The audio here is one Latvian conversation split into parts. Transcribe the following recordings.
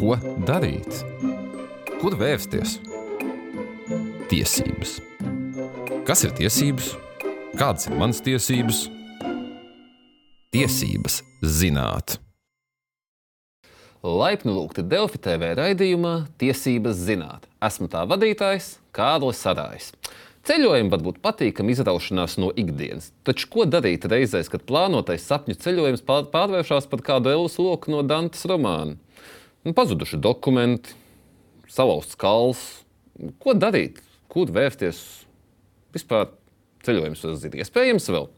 Ko darīt? Kur vērsties? Tiesības. Kas ir tiesības? Kādas ir manas tiesības? Tiesības zināt. Laipni lūgti Delfi TV raidījumā Tiesības zināt. Esmu tā vadītājs Kārlis Sarājs. Ceļojumi var būt patīkami izraušanās no ikdienas, taču ko darīt reizēs, kad plānotais sapņu ceļojums pārvēršas par kādu Elus loku no Dantes romāna? Nu, pazuduši dokumenti, salauzts kals. Ko darīt? Kur vērsties? Vispār ceļojums uz zina iespējams vēl.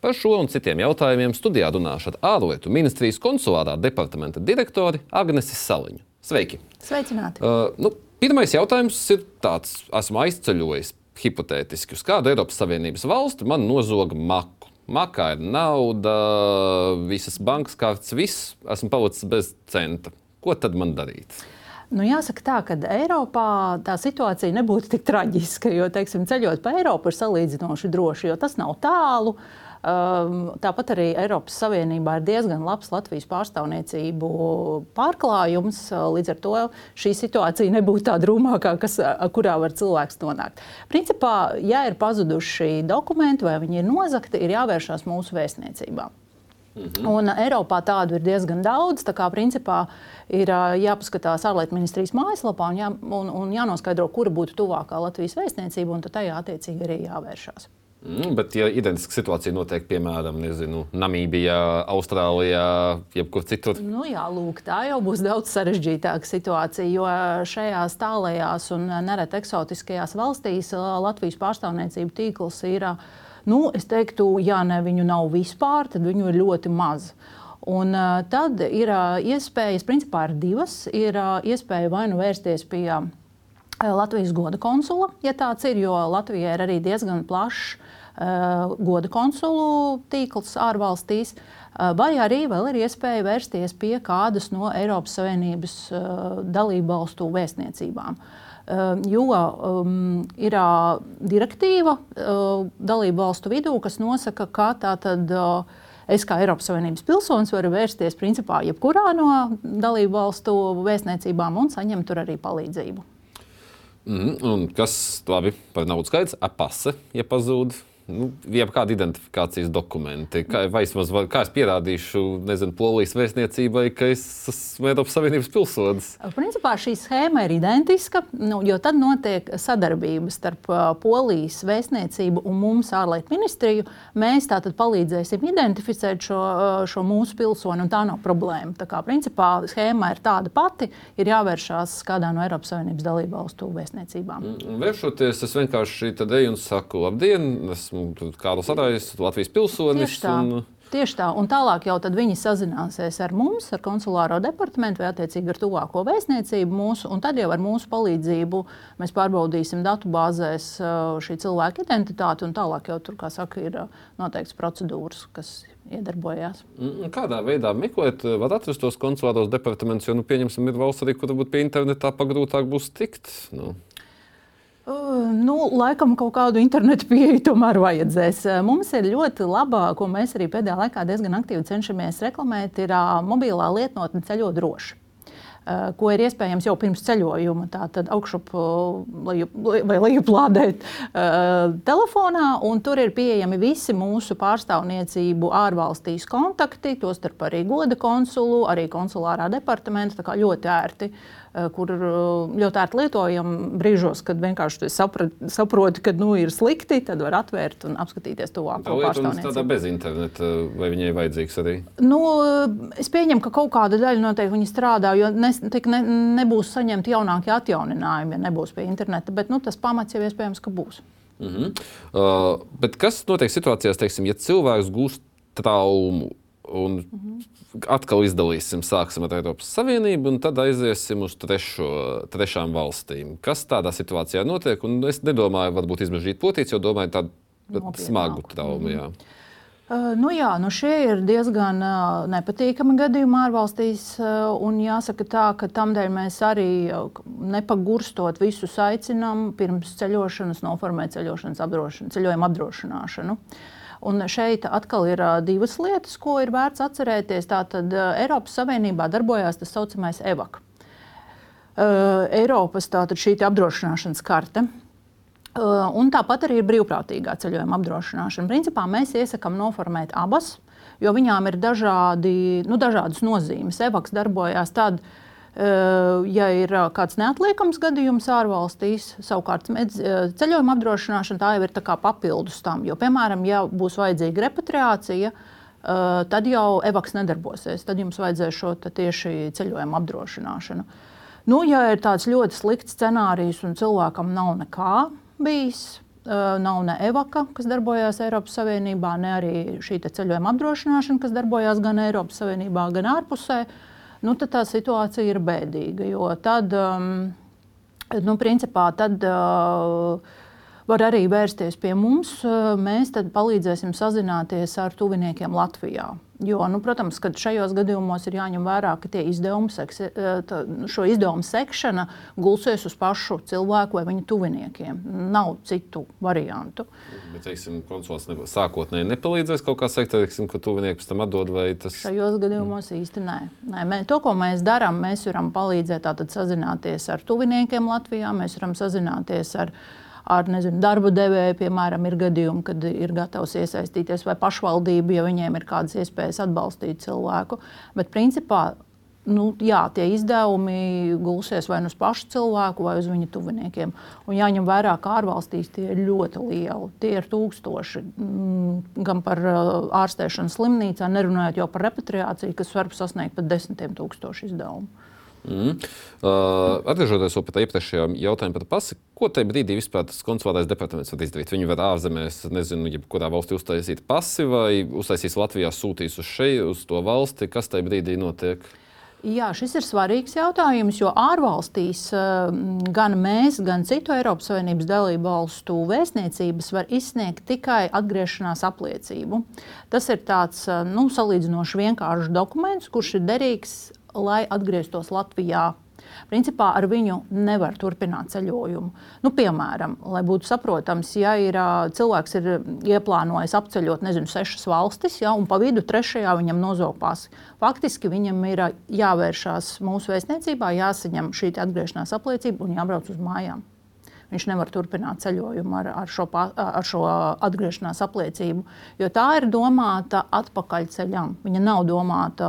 Par šo un citiem jautājumiem studijā runāšu ar ārlietu ministrijas konsulārā departamenta direktori Agnesi Saliņu. Sveiki! Sveicināti! Uh, nu, pirmais jautājums ir tāds: esmu aizceļojis hipotētiski uz kādu Eiropas Savienības valsti, man nozoga maku. Makā ir nauda, visas bankas kārtas, viss, esmu palicis bez centa. Ko tad man darīt? Nu, jāsaka, tā, ka Eiropā tā situācija nebūtu tik traģiska, jo teiksim, ceļot pa Eiropu ir salīdzinoši droši, jo tas nav tālu. Ehm, tāpat arī Eiropas Savienībā ir diezgan labs Latvijas pārstāvniecību pārklājums. Līdz ar to šī situācija nebūtu tā drūmākā, kas, kurā var cilvēks nonākt. Principā, ja ir pazuduši dokumenti vai viņi ir nozagti, ir jāvēršās mūsu vēstniecībā. Mhm. Un Eiropā tādu ir diezgan daudz. Tā kā principā ir jāpaskatās ārlietu ministrijas mājaslapā un, jā, un, un jānoskaidro, kura būtu tuvākā Latvijas vēstniecība, un tajā attiecīgi arī jāvēršās. Mm, bet, ja identiska situācija notiek, piemēram, nezinu, Namībijā, Austrālijā, jebkur citur, nu, jā, lūk, tā jau būs daudz sarežģītāka situācija. Jo šajās tālajās un nereti eksotiskajās valstīs Latvijas pārstāvniecību tīkls ir, nu, es teiktu, ja ne viņu nav vispār, tad viņu ir ļoti maz. Un, uh, tad ir uh, iespējas, principā ir divas. Ir uh, iespēja vai nu vērsties pie uh, Latvijas goda konsula, ja tāds ir, jo Latvijai ir arī diezgan plašs uh, goda konsulu tīkls ārvalstīs. Uh, vai arī vēl ir iespēja vērsties pie kādas no Eiropas Savienības uh, dalību valstu vēstniecībām. Uh, jo um, ir uh, direktīva uh, dalību valstu vidū, kas nosaka, ka tātad uh, es kā Eiropas Savienības pilsonis varu vērsties principā jebkurā no dalību valstu vēstniecībām un saņemt tur arī palīdzību. Mm, un kas labi par naudas skaits? Apase, ja pazūd nu, jebkādi identifikācijas dokumenti. Kā, vai es, var, kā es pierādīšu, nezinu, Polijas vēstniecībai, ka es esmu Eiropas Savienības pilsonis? Principā šī schēma ir identiska, nu, jo tad notiek sadarbība starp Polijas vēstniecību un mums ārlietu ministriju. Mēs tātad palīdzēsim identificēt šo, šo mūsu pilsoni, un tā nav problēma. Tā kā principā schēma ir tāda pati, ir jāvēršās kādā no Eiropas Savienības dalību valstu vēstniecībām. Mm, vēršoties, es vienkārši eju un saku, labdien! Esmu esmu Kārlis Arājs, Latvijas pilsonis. Tieši tā. Un, Tieši tā, un tālāk jau viņi sazināsies ar mums, ar konsulāro departamentu vai attiecīgi ar tuvāko vēstniecību mūsu, un tad jau ar mūsu palīdzību mēs pārbaudīsim datu bāzēs uh, šī cilvēka identitāti, un tālāk jau tur, kā saka, ir uh, noteikts procedūras, kas iedarbojās. Kādā veidā meklēt, uh, var atrast tos konsulāros departamentus, jo, nu, pieņemsim, ir valsts arī, kur varbūt pie internetā pagrūtāk būs tikt. Nu. Nu, laikam kaut kādu internetu pieeju tomēr vajadzēs. Mums ir ļoti laba, ko mēs arī pēdējā laikā diezgan aktīvi cenšamies reklamēt, ir mobilā lietotne ceļot droši. Eh, ko ir iespējams jau pirms ceļojuma, tātad augšup vai lejuplādēt telefonā, un tur ir pieejami visi mūsu pārstāvniecību ārvalstīs kontakti, tostarp arī goda konsulu, arī konsulārā departamenta, tā kā ļoti ērti. Uh, Eh, kur eh, ļoti ērti lietojam brīžos, kad vienkārši saproti, saproti, ka nu, ir slikti, tad var atvērt un apskatīties tuvāko pārstāvniecību. Tādā bez interneta, vai viņai vajadzīgs arī? Nu, es pieņemu, ka kaut kāda daļa noteikti viņi strādā, jo ne, ne, nebūs saņemti jaunākie atjauninājumi, ja nebūs pie interneta, bet nu, tas pamats jau iespējams, ka būs. Mm -hmm. uh, bet kas notiek situācijās, teiksim, ja cilvēks gūst traumu? Un atkal izdalīsim, sāksim ar Eiropas Savienību, un tad aiziesim uz trešo, trešām valstīm. Kas tādā situācijā notiek? Un es nedomāju, varbūt izmežģīt potīts, jo domāju tādu smagu traumu. Jā. Uh, nu jā, nu šie ir diezgan uh, nepatīkami gadījumi ārvalstīs. Uh, un jāsaka tā, ka tamdēļ mēs arī nepagurstot visus aicinām pirms ceļošanas, noformēt ceļošanas apdrošināšanu, ceļojuma apdrošināšanu. Uh, Un šeit atkal ir divas lietas, ko ir vērts atcerēties. Tātad Eiropas Savienībā darbojās tas saucamais EVAK. Eiropas šī apdrošināšanas karte. Un tāpat arī ir brīvprātīgā ceļojuma apdrošināšana. Principā mēs iesakām noformēt abas, jo viņām ir dažādi, nu, dažādas nozīmes. Evaks darbojās tad, ja ir kāds neatliekams gadījums ārvalstīs, savukārt ceļojuma apdrošināšana tā jau ir papildus tam. Jo, piemēram, ja būs vajadzīga repatriācija, tad jau evaks nedarbosies. Tad jums vajadzēs šo tieši ceļojuma apdrošināšanu. Nu, ja ir tāds ļoti slikts scenārijs un cilvēkam nav nekā bijis, nav ne evaka, kas darbojās Eiropas Savienībā, ne arī šī ceļojuma apdrošināšana, kas darbojās gan Eiropas Savienībā, gan ārpusē, nu, tad tā situācija ir bēdīga. Jo tad, um, nu, principā, tad, uh, var arī vērsties pie mums. Mēs palīdzēsim sazināties ar tuviniekiem Latvijā. Jo, nu, protams, ka šajos gadījumos ir jāņem vērā, ka izdevumi, tā, šo izdevumu sekšana gulsies uz pašu cilvēku vai viņa tuviniekiem. Nav citu variantu. Bet, teiksim, konsulants ne, sākotnēji nepalīdzēs kaut kā sekt, teiksim, ka tuvinieki pēc tam atdod vai tas? Šajos gadījumos mm. īsti nē. nē mē, to, ko mēs darām, mēs varam palīdzēt tātad sazināties ar tuviniekiem Latvijā, mēs varam sazināties ar viņu ar nezinu, darba devēju, piemēram, ir gadījumi, kad ir gatavs iesaistīties, vai pašvaldība, ja viņiem ir kādas iespējas atbalstīt cilvēku. Bet principā nu, jā, tie izdevumi gulsies vai nu uz pašu cilvēku, vai uz viņa tuviniekiem. Un jāņem vērā, ka ārvalstīs tie ir ļoti lieli. Tie ir tūkstoši mm, gan par ārstēšanu slimnīcā, nerunājot jau par repatriāciju, kas var sasniegt pat desmitiem tūkstošu izdevumu. Mm. Uh, atgriežoties pie tā iepriekšējā jautājuma par pasi, ko tajā brīdī vispār tas konsulārais departaments var izdarīt? Viņi var ārzemēs, nezinu, jebkurā valstī uztaisīt pasi vai uztaisīs Latvijā, sūtīs uz šeit, uz to valsti. Kas tajā brīdī notiek? Jā, šis ir svarīgs jautājums, jo ārvalstīs gan mēs, gan citu Eiropas Savienības dalību valstu vēstniecības var izsniegt tikai atgriešanās apliecību. Tas ir tāds nu, salīdzinoši vienkāršs dokuments, kurš ir derīgs lai atgrieztos Latvijā. Principā ar viņu nevar turpināt ceļojumu. Nu, piemēram, lai būtu saprotams, ja ir, cilvēks ir ieplānojis apceļot nezinu, sešas valstis, ja, un pa vidu trešajā viņam nozog pasi. Faktiski viņam ir jāvēršās mūsu vēstniecībā, jāsaņem šī atgriešanās apliecība un jābrauc uz mājām. Viņš nevar turpināt ceļojumu ar, ar, šo, ar šo atgriešanās apliecību, jo tā ir domāta atpakaļceļam. Viņa nav domāta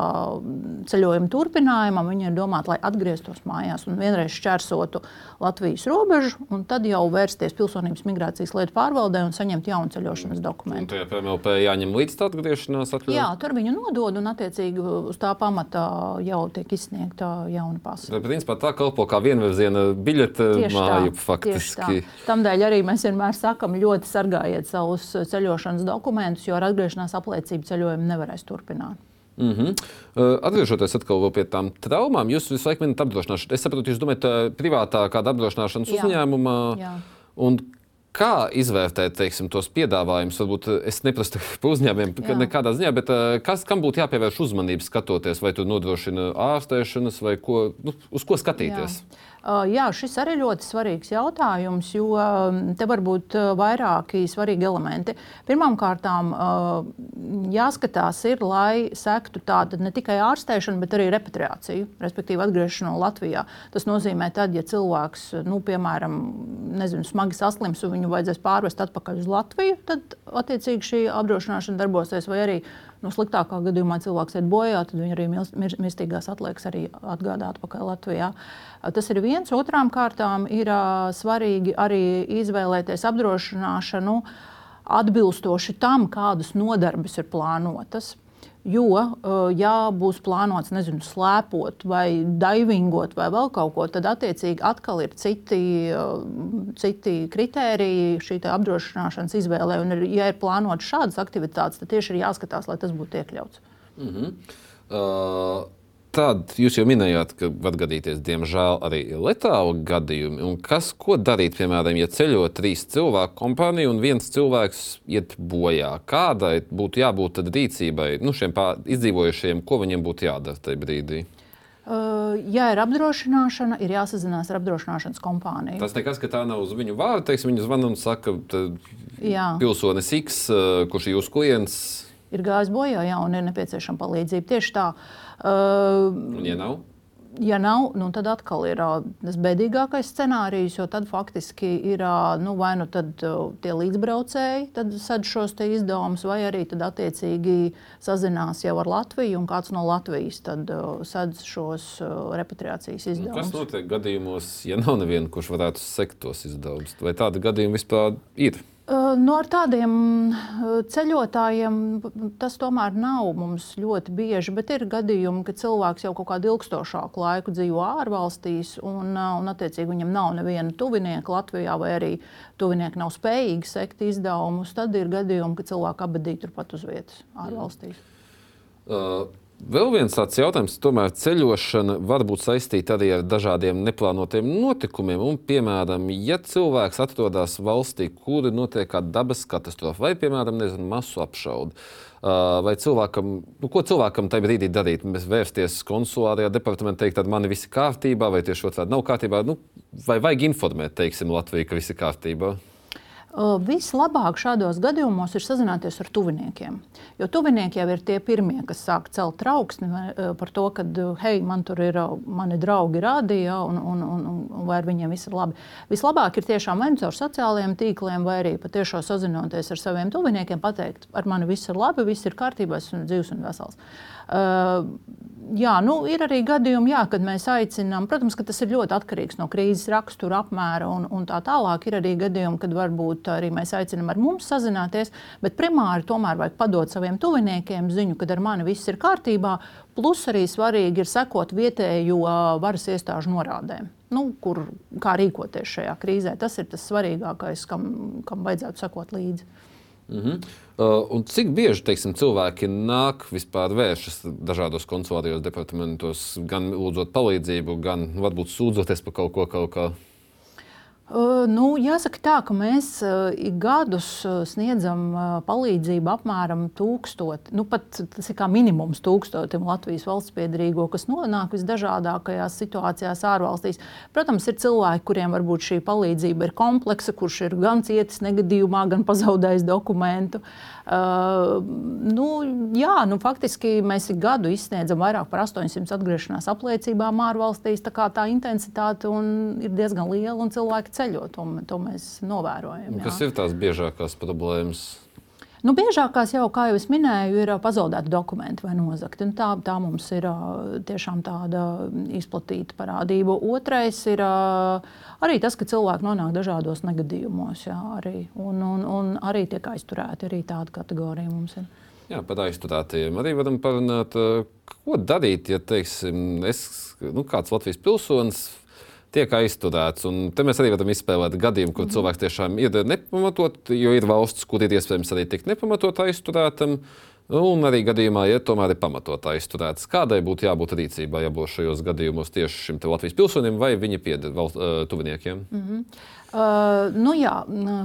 ceļojuma turpinājumam, viņa ir domāta, lai atgrieztos mājās un vienreiz šķērsotu Latvijas robežu, un tad jau vērsties pilsonības migrācijas lietu pārvaldē un saņemt jaunu ceļošanas dokumentu. Tur PMLP jāņem līdz tā atgriešanās atļauja? Jā, tur viņu nodod un attiecīgi uz tā pamata jau tiek izsniegta jauna pasa. Principā tā kalpo kā vienvirziena biļete māju faktiski. Lieliski. Tādēļ arī mēs vienmēr sakām, ļoti sargājiet savus ceļošanas dokumentus, jo ar atgriešanās apliecību ceļojumu nevarēs turpināt. Mm -hmm. atgriežoties atkal pie tām traumām, jūs visu laiku minat apdrošināšanu. Es saprotu, jūs domājat, privātā kāda apdrošināšanas Jā. uzņēmumā. Jā. Un Kā izvērtēt teiksim, tos piedāvājumus? Varbūt es neprasu par uzņēmumiem, nekādā ziņā, bet kas, kam būtu jāpievērš uzmanība skatoties, vai tu nodrošina ārstēšanas, vai ko, nu, uz ko skatīties? Jā. Jā, šis arī ļoti svarīgs jautājums, jo te var būt vairāki svarīgi elementi. Pirmkārt, jāskatās, ir, lai sektu tāda ne tikai ārstēšana, bet arī repatriācija, respektīvi atgriešanās Latvijā. Tas nozīmē, tad, ja cilvēks, nu, piemēram, nezinu, smagi saslims un viņu vajadzēs pārvest atpakaļ uz Latviju, tad attiecīgi šī apdrošināšana darbosies vai arī Nu, sliktākā gadījumā cilvēks iet bojā, tad viņa arī mirstīgās atliekas arī atgādā atpakaļ Latvijā. Tas ir viens. Otrām kārtām ir svarīgi arī izvēlēties apdrošināšanu atbilstoši tam, kādas nodarbes ir plānotas. Jo, eh, ja būs plānots nezinu, slēpot vai divingot vai vēl kaut ko, tad attiecīgi atkal ir citi, eh, citi kritēriji šī apdrošināšanas izvēlē. Un, ja ir plānotas šādas aktivitātes, tad tieši ir jāskatās, lai tas būtu iekļauts. Mm -hmm. uh... Tad jūs jau minējāt, ka var gadīties, diemžēl, arī letāli gadījumi. Un kas, ko darīt, piemēram, ja ceļo trīs cilvēku kompānija un viens cilvēks iet bojā? Kādai būtu jābūt rīcībai nu, šiem izdzīvojušiem, ko viņiem būtu jādara tajā brīdī? Uh, ja ir apdrošināšana, ir jāsazinās ar apdrošināšanas kompāniju. Tas nekas, ka tā nav uz viņu vārdu. Teiksim, viņi zvana un saka, ka pilsonis X, uh, kurš ir jūsu klients, ir gājis bojā, jā, un ir nepieciešama palīdzība. Tieši tā. Uh, un, ja nav? Ja nav, nu, tad atkal ir tas bēdīgākais scenārijs, jo tad faktiski ir nu, vai nu tad, tie līdzbraucēji sadz šos izdevumus, vai arī tad attiecīgi sazinās jau ar Latviju, un kāds no Latvijas tad sadz šos repatriācijas izdevumus. Nu, kas notiek gadījumos, ja nav neviena, kurš varētu sekt tos izdevumus? Vai tādi gadījumi vispār ir? No nu, ar tādiem ceļotājiem tas tomēr nav mums ļoti bieži, bet ir gadījumi, ka cilvēks jau kaut kādu ilgstošāku laiku dzīvo ārvalstīs, un, un attiecīgi viņam nav neviena tuvinieka Latvijā, vai arī tuvinieki nav spējīgi sekt izdevumus. Tad ir gadījumi, ka cilvēki abadī turpat uz vietas ārvalstīs. Uh. Vēl viens tāds jautājums, tomēr ceļošana var būt saistīta arī ar dažādiem neplānotiem notikumiem. Un, piemēram, ja cilvēks atrodas valstī, kur notiek kāda dabas katastrofa vai, piemēram, nezinu, masu apšaude, vai cilvēkam, nu, ko cilvēkam tajā brīdī darīt? Mēs vērsties konsulārajā departamentā, teikt, tad man viss ir kārtībā, vai tieši otrādi nav kārtībā. Nu, vai vajag informēt, teiksim, Latviju, ka viss ir kārtībā? Vislabāk šādos gadījumos ir sazināties ar tuviniekiem. Jo tuvinieki jau ir tie pirmie, kas sāk celt trauksmi par to, ka, hei, man tur ir mani draugi rādīja, un, un, un, un vai ar viņiem viss ir labi. Vislabāk ir tiešām vai nu caur sociālajiem tīkliem, vai arī patiešām sazinoties ar saviem tuviniekiem, pateikt, ar mani viss ir labi, viss ir kārtībā, esmu dzīves un vesels. Uh, jā, nu, ir arī gadījumi, jā, kad mēs aicinām, protams, ka tas ir ļoti atkarīgs no krīzes rakstura, apmēra un, un tā tālāk. Ir arī gadījumi, kad varbūt arī mēs aicinām ar mums sazināties, bet primāri tomēr vajag padot saviem tuviniekiem ziņu, ka ar mani viss ir kārtībā. Plus arī svarīgi ir sekot vietējo varas iestāžu norādēm. Nu, kur, kā rīkoties šajā krīzē, tas ir tas svarīgākais, kam, kam vajadzētu sekot līdzi. Mm -hmm. uh, cik bieži teiksim, cilvēki nāk vispār vēršas dažādos konsulārajos departamentos, gan lūdzot palīdzību, gan varbūt sūdzoties par kaut ko, kaut kā? Nu, jāsaka, tā, ka mēs uh, gadus sniedzam palīdzību apmēram tūkstotim, nu, pat kā minimums tūkstotim Latvijas valsts piedarīgo, kas nonāk visdažādākajās situācijās ārvalstīs. Protams, ir cilvēki, kuriem varbūt šī palīdzība ir kompleksa, kurš ir gan cietis negadījumā, gan pazaudējis dokumentu. Uh, nu, jā, nu, faktiski mēs ik gadu izsniedzam vairāk par 800 atgriešanās apliecībām ārvalstīs. Tā, tā intensitāte ir diezgan liela un cilvēki ceļo. To, to mēs novērojam. Jā. Kas ir tās biežākās problēmas? Nu, biežākās jau, kā jau es minēju, ir pazaudēti dokumenti vai nozagti. Nu, tā, tā mums ir tiešām tāda izplatīta parādība. Otrais ir arī tas, ka cilvēki nonāk dažādos negadījumos, jā, arī, un, un, un arī tiek aizturēti. Arī tāda kategorija mums ir. Jā, par aizturētiem arī varam parunāt. Ko darīt, ja teiksim, es, nu, kāds Latvijas pilsonis tiek aizturēts. Un te mēs arī varam izspēlēt gadījumu, kur mm. cilvēks tiešām ir nepamatot, jo ir valsts, kur ir iespējams arī tikt nepamatot aizturētam. Un arī gadījumā, ja tomēr ir pamatot aizturēts, kādai būtu jābūt rīcībai, ja būs šajos gadījumos tieši šim Latvijas pilsonim vai viņa pieder valsts uh, tuviniekiem? Mm -hmm. Uh, nu, jā, nu,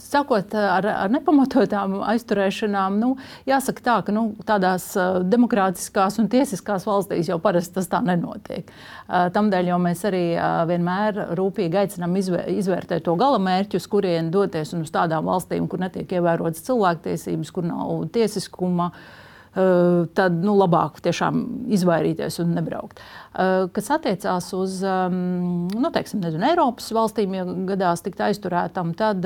sakot ar, ar nepamatotām aizturēšanām, nu, jāsaka tā, ka nu, tādās demokrātiskās un tiesiskās valstīs jau parasti tas tā nenotiek. Uh, Tādēļ mēs arī uh, vienmēr rūpīgi aicinām izvēr, izvērtēt to galamērķu, uz kurien doties un uz tādām valstīm, kur netiek ievērotas cilvēktiesības, kur nav tiesiskuma. Uh, tad nu, labāk tiešām izvairīties un nebraukt. Kas attiecās uz nu, teiksim, nezinu, Eiropas valstīm, ja gadās tikt aizturētam, tad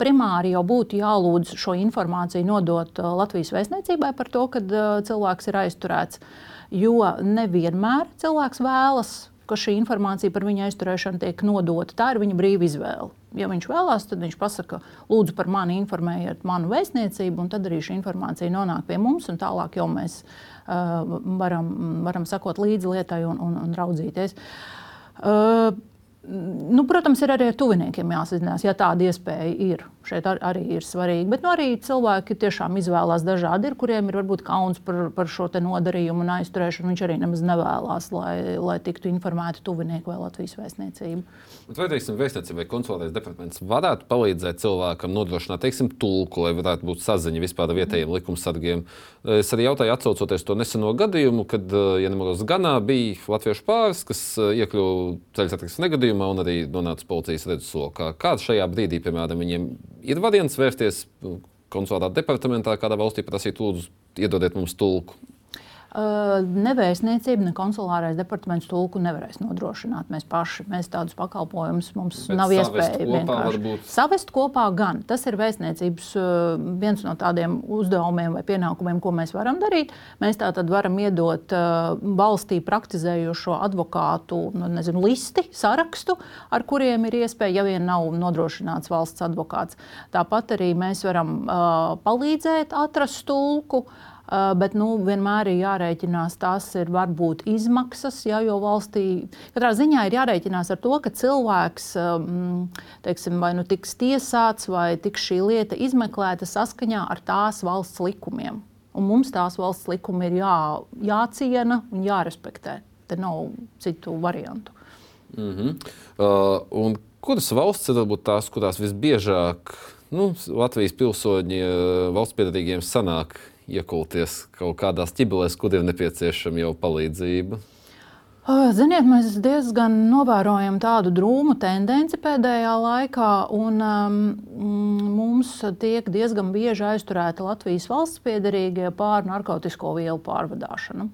primāri jau būtu jālūdz šo informāciju nodot Latvijas vēstniecībai par to, ka cilvēks ir aizturēts. Jo nevienmēr cilvēks vēlas ka šī informācija par viņa aizturēšanu tiek nodota. Tā ir viņa brīva izvēle. Ja viņš vēlās, tad viņš pasaka, lūdzu, par mani informējiet manu vēstniecību, un tad arī šī informācija nonāk pie mums, un tālāk jau mēs uh, varam, varam sakot līdzi lietai un, un, un raudzīties. Uh, Nu, protams, ir arī ar tuviniekiem jāsazinās, ja tāda iespēja ir. Šeit ar, arī ir svarīgi. Bet nu, arī cilvēki tiešām izvēlās dažādi, ir, kuriem ir varbūt kauns par, par šo nodarījumu un aizturēšanu. Viņš arī nemaz nevēlas, lai, lai tiktu informēti tuvinieki vai Latvijas vēstniecība. Vai teiksim, vēstniecība vai konsulārais departaments varētu palīdzēt cilvēkam nodrošināt teiksim, tulku, lai varētu būt saziņa vispār ar vietējiem likumsargiem? Es arī jautāju, atcaucoties to neseno gadījumu, kad, ja nemaldos, Ganā bija latviešu pāris, kas iekļuva ceļu satiksmes negadījumā gadījumā un arī nonāca policijas redzeslokā. Kāds šajā brīdī, piemēram, viņiem ir variants vērsties konsulātā departamentā, kādā valstī prasīt, lūdzu, iedodiet mums tulku? Ne vēstniecība, ne konsulārais departaments tulku nevarēs nodrošināt. Mēs paši mēs tādus pakalpojumus mums Bet nav savest iespēja kopā vienkārši savest kopā. Gan. Tas ir vēstniecības uh, viens no tādiem uzdevumiem vai pienākumiem, ko mēs varam darīt. Mēs tātad varam iedot uh, valstī praktizējošo advokātu nu, nezinu, listi, sarakstu, ar kuriem ir iespēja, ja vien nav nodrošināts valsts advokāts. Tāpat arī mēs varam uh, palīdzēt atrast tulku. Uh, bet nu, vienmēr ir jārēķinās, tās ir varbūt izmaksas, ja, jo valstī katrā ziņā ir jārēķinās ar to, ka cilvēks um, teiksim, vai nu tiks tiesāts, vai tiks šī lieta izmeklēta saskaņā ar tās valsts likumiem. Un mums tās valsts likumi ir jā, jāciena un jārespektē. Te nav citu variantu. Mm -hmm. uh, un kuras valsts ir tās, kurās visbiežāk nu, Latvijas pilsoņi, valsts piedarīgiem sanāk iekulties kaut kādās ķibelēs, kur ir nepieciešama jau palīdzība? Ziniet, mēs diezgan novērojam tādu drūmu tendenci pēdējā laikā, un um, mums tiek diezgan bieži aizturēti Latvijas valsts piedarīgie pār narkotiku vielu pārvadāšanu.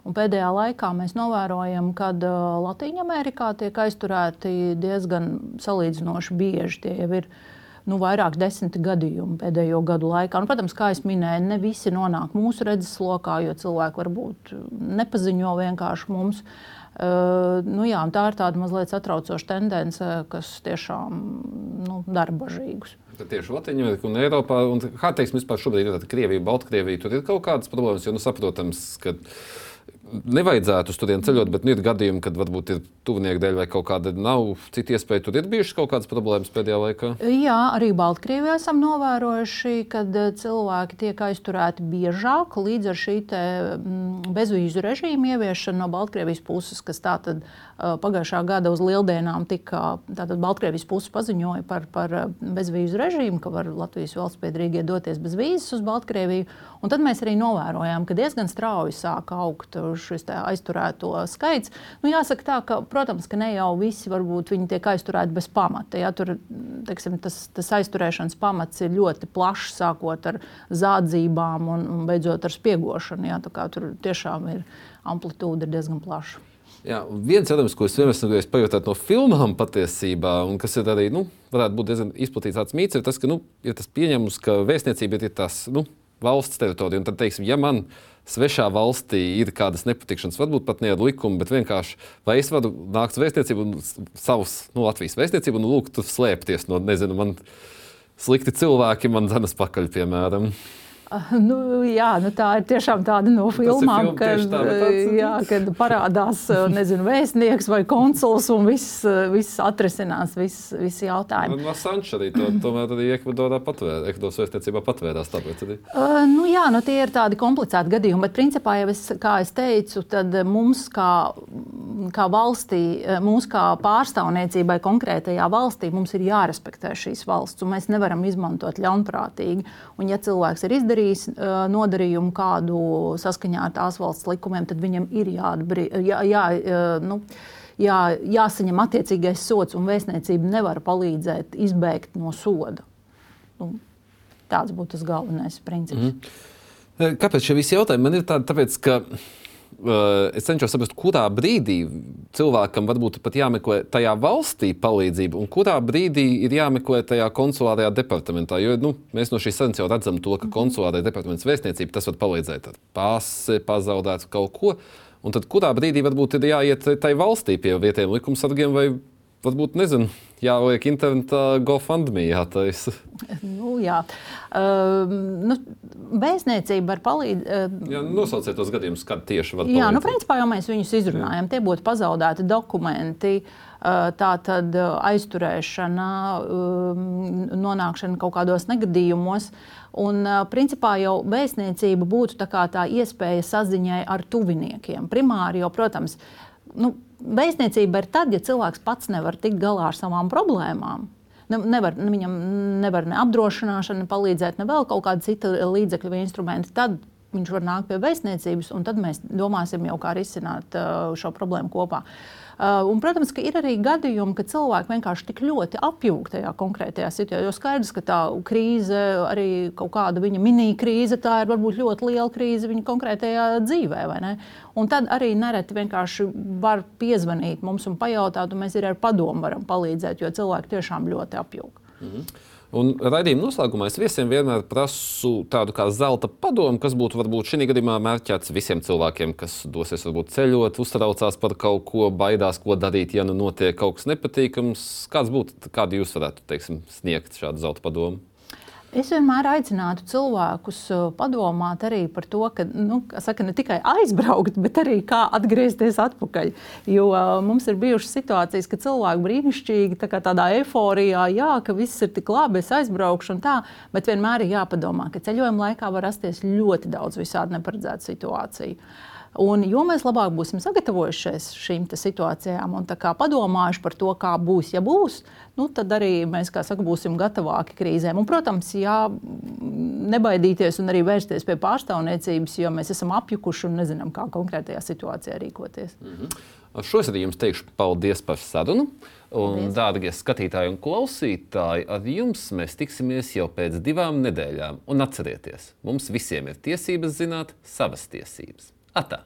Un pēdējā laikā mēs novērojam, ka Latvijā tiek aizturēti diezgan salīdzinoši bieži. Tie jau ir nu, vairāk desmit gadījumu pēdējo gadu laikā. Un, protams, kā jau minēju, ne visi nonāk mūsu redzeslokā, jo cilvēki varbūt nepaziņo vienkārši mums. Uh, nu, jā, tā ir tāda mazliet satraucoša tendence, kas tiešām nu, dara bažīgus. Tieši Latvijā un Eiropā, un kā teiksim, vispār šobrīd ir Krievija, Baltkrievija, tur ir kaut kādas problēmas, jo nu, saprotams, ka nevajadzētu uz turieni ceļot, bet nu, ir gadījumi, kad varbūt ir tuvinieku dēļ vai kaut kāda nav cita iespēja. Tur ir bijušas kaut kādas problēmas pēdējā laikā. Jā, arī Baltkrievijā esam novērojuši, ka cilvēki tiek aizturēti biežāk līdz ar šī mm, bezvīzu režīmu ieviešanu no Baltkrievijas puses, kas tātad pagājušā gada uz lieldienām tika Baltkrievijas puse paziņoja par, par bezvīzu režīmu, ka var Latvijas valsts piedrīgie doties bez vīzes uz Baltkrieviju. Un tad mēs arī novērojām, ka diezgan strauji sāk augt šis aizturēto skaits. Nu, jāsaka tā, ka, protams, ka ne jau visi varbūt viņi tiek aizturēti bez pamata. Ja, tur, teiksim, tas, tas aizturēšanas pamats ir ļoti plašs, sākot ar zādzībām un, un beidzot ar spiegošanu. Ja, tur tiešām ir amplitūda ir diezgan plaša. Jā, viens jautājums, ko es vienmēr esmu pajautājis no filmām patiesībā, un kas ir arī, nu, varētu būt diezgan izplatīts mīts, ir tas, ka, nu, ir tas pieņemums, ka vēstniecība ir tas, nu, valsts teritorija. Un tad, teiksim, ja man svešā valstī ir kādas nepatikšanas, varbūt pat ne ar likumu, bet vienkārši vai es varu nākt uz vēstniecību un savus nu, Latvijas vēstniecību un lūgt tur slēpties no, nezinu, man slikti cilvēki man dzenas pakaļ, piemēram. Nu, jā, nu tā ir tiešām tāda no filmām, kad, tā, jā, kad parādās nezinu, vēstnieks vai konsuls un viss, viss atrisinās, viss, viss jautājumi. No Sanča arī to, tomēr arī Ekvadorā patvērās, Ekvadoras vēstniecībā patvērās. Tāpēc arī. Uh, nu, jā, nu tie ir tādi komplicēti gadījumi, bet principā jau es, kā es teicu, tad mums kā, kā valstī, mums kā pārstāvniecībai konkrētajā valstī, mums ir jārespektē šīs valsts, un mēs nevaram izmantot ļaunprātīgi. Un, ja cilvēks ir izdarījis uh, nodarījumu kādu saskaņā ar tās valsts likumiem, tad viņam ir jāatbrī, jā, jā, uh, nu, jā, jāsaņem attiecīgais sots, un vēstniecība nevar palīdzēt izbēgt no soda. Nu, tāds būtu tas galvenais princips. Mm. Kāpēc šie visi jautājumi man ir tādi? Tāpēc, ka Eh, es cenšos saprast, kurā brīdī cilvēkam varbūt pat jāmeklē tajā valstī palīdzība, un kurā brīdī ir jāmeklē tajā konsulārajā departamentā. Jo nu, mēs no šīs sarunas jau redzam, to, ka konsulārajā departamentā vēstniecība tas var palīdzēt ar pasi, pazaudēt kaut ko. Un tad kurā brīdī varbūt ir jāiet tai valstī pie vietējiem likumsargiem vai varbūt nezinu, jāliek internetā GoFundMe jātaisa. Nu, jā. Uh, nu, Vēstniecība var palīdzēt. Uh, jā, nosauciet tos gadījumus, kad tieši var palīdzēt. Jā, nu, principā jau mēs viņus izrunājam. Jā. Tie būtu pazaudēti dokumenti. Uh, tā tad aizturēšana, um, nonākšana kaut kādos negadījumos. Un, uh, principā jau vēstniecība būtu tā, tā iespēja saziņai ar tuviniekiem. Primāri jau, protams, nu, Vēstniecība ir tad, ja cilvēks pats nevar tikt galā ar savām problēmām. Nevar, viņam nevar ne apdrošināšana palīdzēt, ne vēl kaut kāda cita līdzekļa vai instrumenta. Tad viņš var nākt pie vēstniecības, un tad mēs domāsim jau, kā risināt uh, šo problēmu kopā. Uh, un, protams, ka ir arī gadījumi, kad cilvēki vienkārši tik ļoti apjūg tajā konkrētajā situācijā. Jo skaidrs, ka tā krīze, arī kaut kāda viņa mini-krīze, tā ir varbūt ļoti liela krīze viņa konkrētajā dzīvē. Un tad arī nereti vienkārši var piezvanīt mums un pajautāt, un mēs arī ar padomu varam palīdzēt, jo cilvēki tiešām ļoti apjūg. Mhm. Un raidījuma noslēgumā es visiem vienmēr prasu tādu kā zelta padomu, kas būtu varbūt šī gadījumā mērķēts visiem cilvēkiem, kas dosies varbūt ceļot, uztraucās par kaut ko, baidās, ko darīt, ja nu notiek kaut kas nepatīkams. Kāds būtu, kādu jūs varētu teiksim, sniegt šādu zelta padomu? Es vienmēr aicinātu cilvēkus uh, padomāt arī par to, ka nu, saka, ne tikai aizbraukt, bet arī kā atgriezties atpakaļ. Jo uh, mums ir bijušas situācijas, ka cilvēki brīnišķīgi tā tādā eforijā, jā, ka viss ir tik labi, es aizbraukšu un tā, bet vienmēr ir jāpadomā, ka ceļojuma laikā var rasties ļoti daudz visādi neparedzētu situāciju. Un, jo mēs labāk būsim sagatavojušies šīm situācijām un padomājuši par to, kā būs, ja būs, nu, tad arī mēs saka, būsim gatavāki krīzēm. Un, protams, jā, nebaidīties un arī vērsties pie pārstāvniecības, jo mēs esam apjukuši un nezinām, kā konkrētajā situācijā rīkoties. Mm -hmm. Šos arī jums teikšu paldies par sarunu. Un, dārgie skatītāji un klausītāji, ar jums mēs tiksimies jau pēc divām nedēļām. Un atcerieties, mums visiem ir tiesības zināt savas tiesības. Ah tá.